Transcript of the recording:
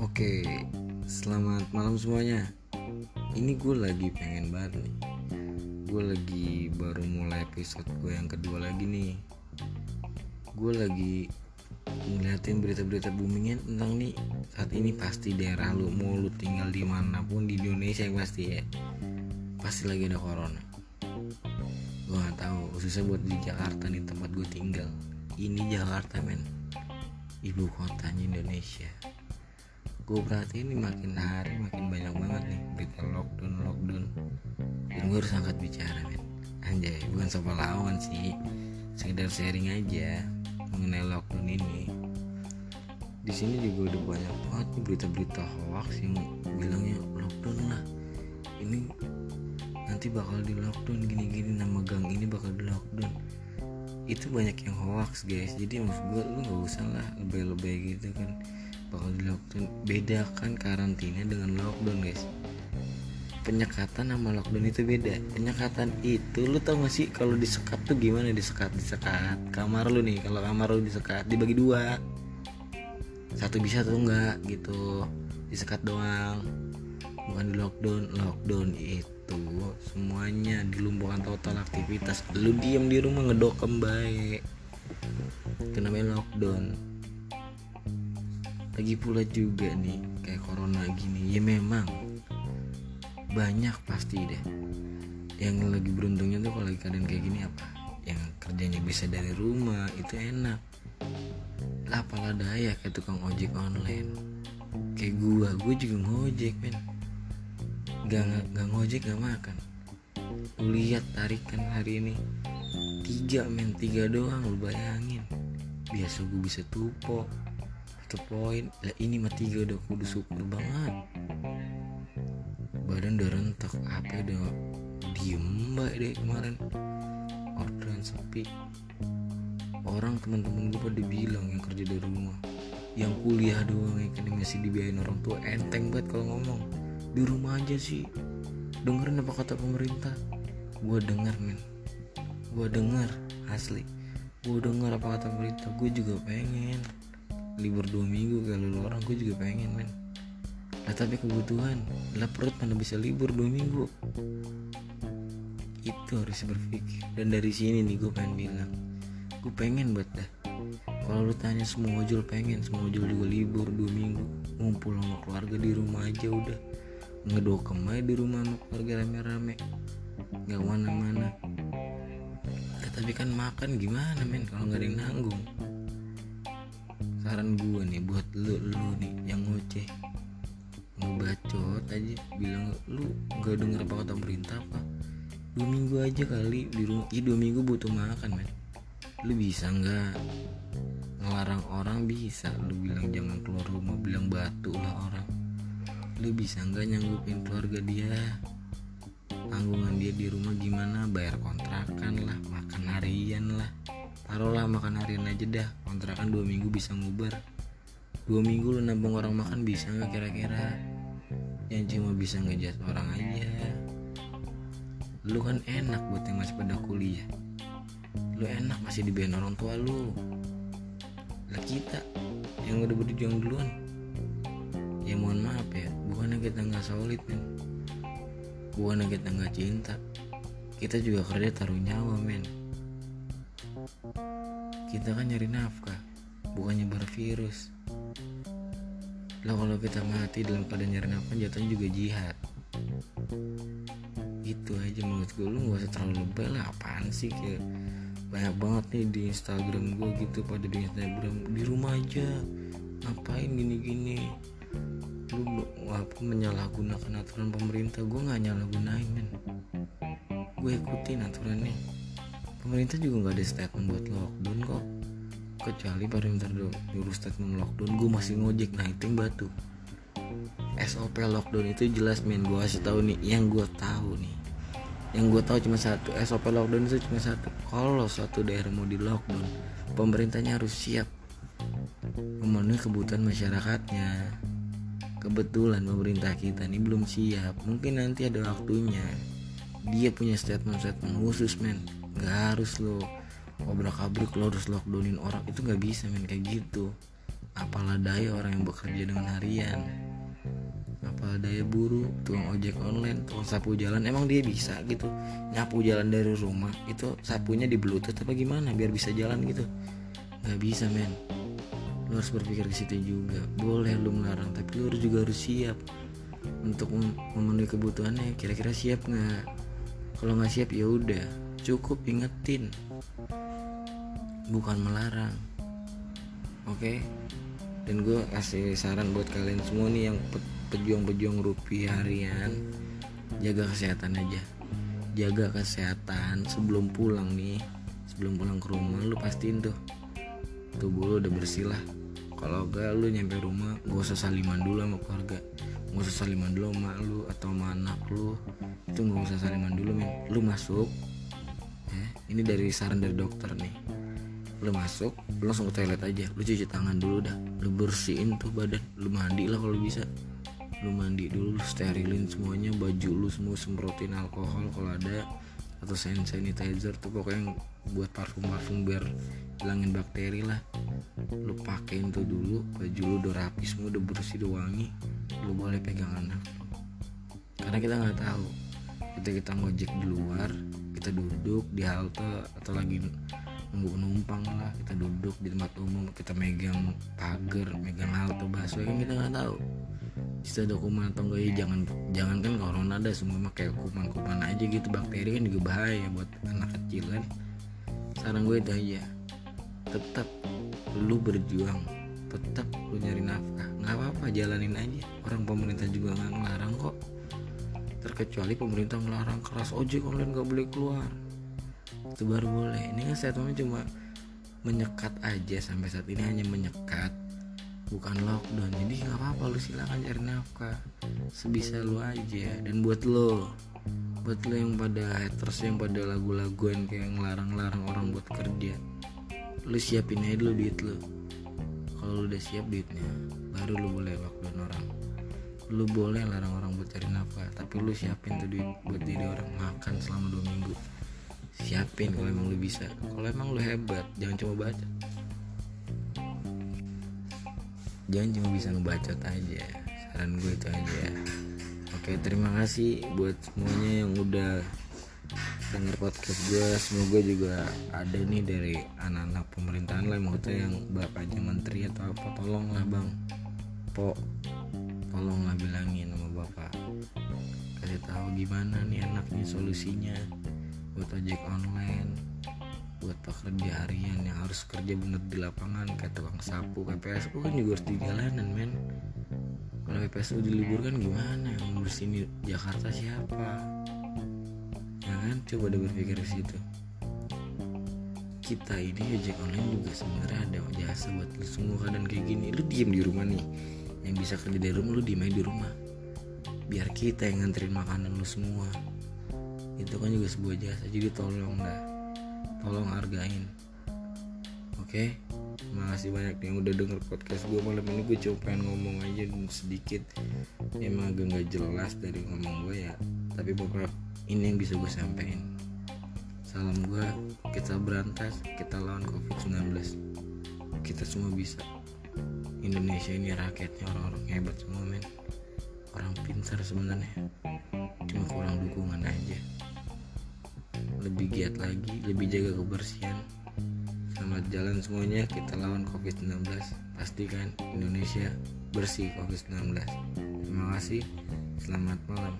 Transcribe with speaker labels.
Speaker 1: Oke, selamat malam semuanya. Ini gue lagi pengen banget nih. Gue lagi baru mulai episode gue yang kedua lagi nih. Gue lagi ngeliatin berita-berita boomingnya tentang nih saat ini pasti daerah lu mau lu tinggal di mana pun di Indonesia yang pasti ya pasti lagi ada corona gue gak tahu khususnya buat di Jakarta nih tempat gue tinggal ini Jakarta men. Ibu kotanya Indonesia. Gue perhatiin nih makin hari makin banyak banget nih berita lockdown lockdown. Dan gue harus angkat bicara men. Anjay bukan soal lawan sih. Sekedar sharing aja mengenai lockdown ini. Di sini juga udah banyak banget berita-berita hoax yang bilangnya lockdown lah. Ini nanti bakal di lockdown gini-gini nama gang ini bakal di lockdown itu banyak yang hoax guys. Jadi maksud gue lu nggak usah lah lebay-lebay gitu kan. Bakal di lockdown bedakan karantina dengan lockdown guys. Penyekatan sama lockdown itu beda. Penyekatan itu lu tau gak sih kalau disekat tuh gimana? Disekat disekat. Kamar lu nih kalau kamar lu disekat dibagi dua. Satu bisa tuh enggak gitu. Disekat doang. Bukan di lockdown. Lockdown itu semuanya dilumpuhkan total aktivitas. Lu diem di rumah ngedokem baik itu namanya lockdown. Lagi pula juga nih kayak corona gini. Ya memang banyak pasti deh. Yang lagi beruntungnya tuh kalau lagi keadaan kayak gini apa? Yang kerjanya bisa dari rumah itu enak. Lah apalah daya kayak tukang ojek online? Kayak gua gua juga ngojek men gak, gak, gak ngojek gak makan. Lu lihat tarikan hari ini. Tiga men tiga doang lu bayangin. Biasa gua bisa tupo. Satu poin. Lah ini mah tiga udah kudu syukur banget. Badan udah rentak. Apa udah diem mbak deh kemarin. Orderan sepi. Orang teman-teman gue pada bilang yang kerja dari rumah. Yang kuliah doang yang kan masih dibiayain orang tua. Enteng banget kalau ngomong di rumah aja sih. Dengerin apa kata pemerintah? Gue denger men. Gue denger asli. Gue denger apa kata pemerintah. Gue juga pengen. Libur dua minggu kalau orang gue juga pengen men. Lah tapi kebutuhan. Lah perut mana bisa libur dua minggu? Itu harus berpikir. Dan dari sini nih gue pengen bilang gue pengen buat dah. Kalau lu tanya semua ojol pengen semua ojol juga libur dua minggu. Ngumpul sama keluarga di rumah aja udah ngedokem aja di rumah sama keluarga rame-rame. Gak mana-mana ya, tapi kan makan gimana men? Kalau nggak ada yang nanggung. Saran gue nih buat lu lu nih yang ngoceh ngebacot aja bilang lu gak denger apa kata pemerintah apa? Dua minggu aja kali di rumah. Dua minggu butuh makan men. Lu bisa nggak? Ngelarang orang bisa. Lu bilang jangan keluar rumah bilang batu lah orang lu bisa nggak nyanggupin keluarga dia? Tanggungan dia di rumah gimana? Bayar kontrakan lah makan harian lah. Taruhlah makan harian aja dah. Kontrakan dua minggu bisa ngubar. Dua minggu lu nabung orang makan bisa nggak kira-kira? Yang cuma bisa ngejat orang aja. Lu kan enak buat yang masih pada kuliah. Lu enak masih dibayar orang tua lu. Lah kita yang udah berjuang duluan. Ya mohon maaf kita nggak solid men. Bukannya kita nggak cinta. Kita juga kerja taruh nyawa men. Kita kan nyari nafkah bukannya virus. Lah kalau kita mati dalam keadaan nyari nafkah jatuhnya juga jihad. Itu aja menurut gue lu gak usah terlalu lebay lah. Apaan sih kayak banyak banget nih di Instagram gue gitu pada di Instagram di rumah aja. Ngapain gini-gini lu apa menyalahgunakan aturan pemerintah. Gue nggak nyalahgunain men. Gue ikutin aturannya. Pemerintah juga nggak ada statement buat lockdown kok. Kecuali pemerintah dulu statement lockdown gue masih ngojek. Naik batu. SOP lockdown itu jelas men. Gue kasih tahu nih yang gue tahu nih. Yang gue tahu cuma satu SOP lockdown itu cuma satu. Kalau suatu daerah mau di lockdown pemerintahnya harus siap memenuhi kebutuhan masyarakatnya kebetulan pemerintah kita ini belum siap. Mungkin nanti ada waktunya. Dia punya statement-statement khusus men. Nggak harus lo obrak abrik lo harus lockdownin orang. Itu nggak bisa men kayak gitu. Apalah daya orang yang bekerja dengan harian. Apalah daya buru tukang ojek online tukang sapu jalan. Emang dia bisa gitu. Nyapu jalan dari rumah itu sapunya di bluetooth apa gimana biar bisa jalan gitu. Nggak bisa men lu harus berpikir ke situ juga. Boleh lu melarang tapi lu juga harus siap untuk memenuhi kebutuhannya. Kira-kira siap nggak? Kalau nggak siap ya udah. Cukup ingetin. Bukan melarang. Oke? Okay? dan gue kasih saran buat kalian semua nih yang pejuang-pejuang rupiah harian jaga kesehatan aja. Jaga kesehatan sebelum pulang nih. Sebelum pulang ke rumah lu pastiin tuh. Tubuh lu udah bersih lah kalau gak lu nyampe rumah gak usah saliman dulu sama keluarga. Gak usah saliman dulu sama lu atau sama anak lu. Itu gak usah saliman dulu men. Lu masuk ya, ini dari saran dari dokter nih. Lu masuk lu langsung ke toilet aja. Lu cuci tangan dulu dah. Lu bersihin tuh badan. Lu mandi lah kalau bisa. Lu mandi dulu lu sterilin semuanya baju lu semua semprotin alkohol kalau ada atau hand sanitizer tuh pokoknya buat parfum parfum biar hilangin bakteri lah. Lu pakein tuh dulu baju lu udah rapi semua udah bersih udah wangi lu boleh pegang anak. Karena kita nggak tahu. Kita kita ngojek di luar kita duduk di halte atau lagi nunggu penumpang lah kita duduk di tempat umum kita megang pagar megang halte busway kan kita nggak tahu bisa ada kuman atau enggak ya jangan jangan kan corona ada semua mah kayak kuman-kuman aja gitu. Bakteri kan juga bahaya buat anak kecil kan. Saran gue itu aja. Tetap lu berjuang tetap lu nyari nafkah. Nggak apa-apa jalanin aja. Orang pemerintah juga nggak ngelarang kok. Terkecuali pemerintah ngelarang keras ojek online nggak boleh keluar. Itu baru boleh. Ini kan statementnya cuma menyekat aja sampai saat ini hanya menyekat bukan lockdown jadi nggak apa-apa lu silakan cari nafkah. Sebisa lu aja. Dan buat lo buat lo yang pada haters yang pada lagu-laguan kayak ngelarang-larang orang buat kerja lu siapin aja dulu duit lo kalau lu udah siap duitnya baru lu boleh lockdown orang. Lu boleh larang orang buat cari nafkah tapi lu siapin tuh duit buat diri orang makan selama dua minggu. Siapin kalau emang lu bisa. Kalau emang lu hebat jangan cuma baca jangan cuma bisa ngebacot aja saran gue itu aja. Oke terima kasih buat semuanya yang udah denger podcast gue. Semoga juga ada nih dari anak-anak pemerintahan lah maksudnya yang bapaknya menteri atau apa tolong lah bang. Po tolonglah bilangin sama bapak. Kasih tahu gimana nih anaknya solusinya buat ojek online buat pekerja harian yang harus kerja bener di lapangan kayak tukang sapu PPSU kan juga harus di jalanan men. Kalau PPSU diliburkan gimana? Yang bersihin Jakarta siapa? Ya kan? Coba udah berpikir ke situ. Kita ini ojek online juga sebenarnya ada jasa buat lu semua keadaan kayak gini. Lu diem di rumah nih. Yang bisa kerja dari rumah lu diem aja di rumah. Biar kita yang nganterin makanan lu semua. Itu kan juga sebuah jasa. Jadi tolong dah tolong hargain. Oke? Okay? makasih banyak yang udah denger podcast gue malam ini. Gue cuma pengen ngomong aja sedikit. Emang agak nggak jelas dari ngomong gue ya. Tapi beberapa ini yang bisa gue sampaikan salam gue kita berantas kita lawan covid 19 kita semua bisa. Indonesia ini rakyatnya orang-orang hebat semua men. Orang pintar sebenarnya. Cuma kurang dukungan aja lebih giat lagi lebih jaga kebersihan. Selamat jalan semuanya kita lawan covid-19 pastikan Indonesia bersih covid-19. Terima kasih selamat malam